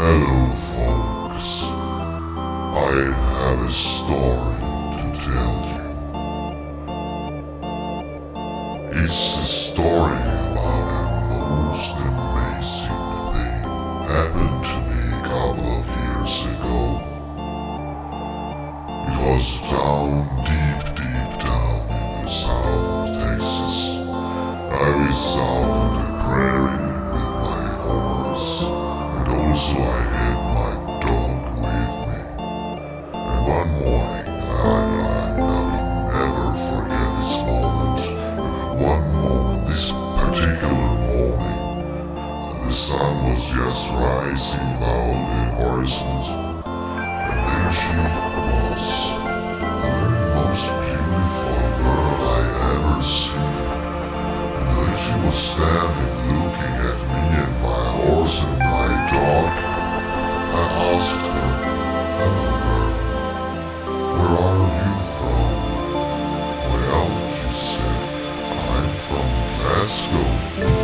Hello, folks. I have a story to tell you. It's a story about a most amazing thing happened to me a couple of years ago. It was down deep, deep down in the south of Texas. I was out rising loud in horizons, and there she was, the very most beautiful girl I ever seen. And then she was standing looking at me and my horse and my dog. I asked her, hello girl, where are you from? Well, she said, I'm from Glasgow.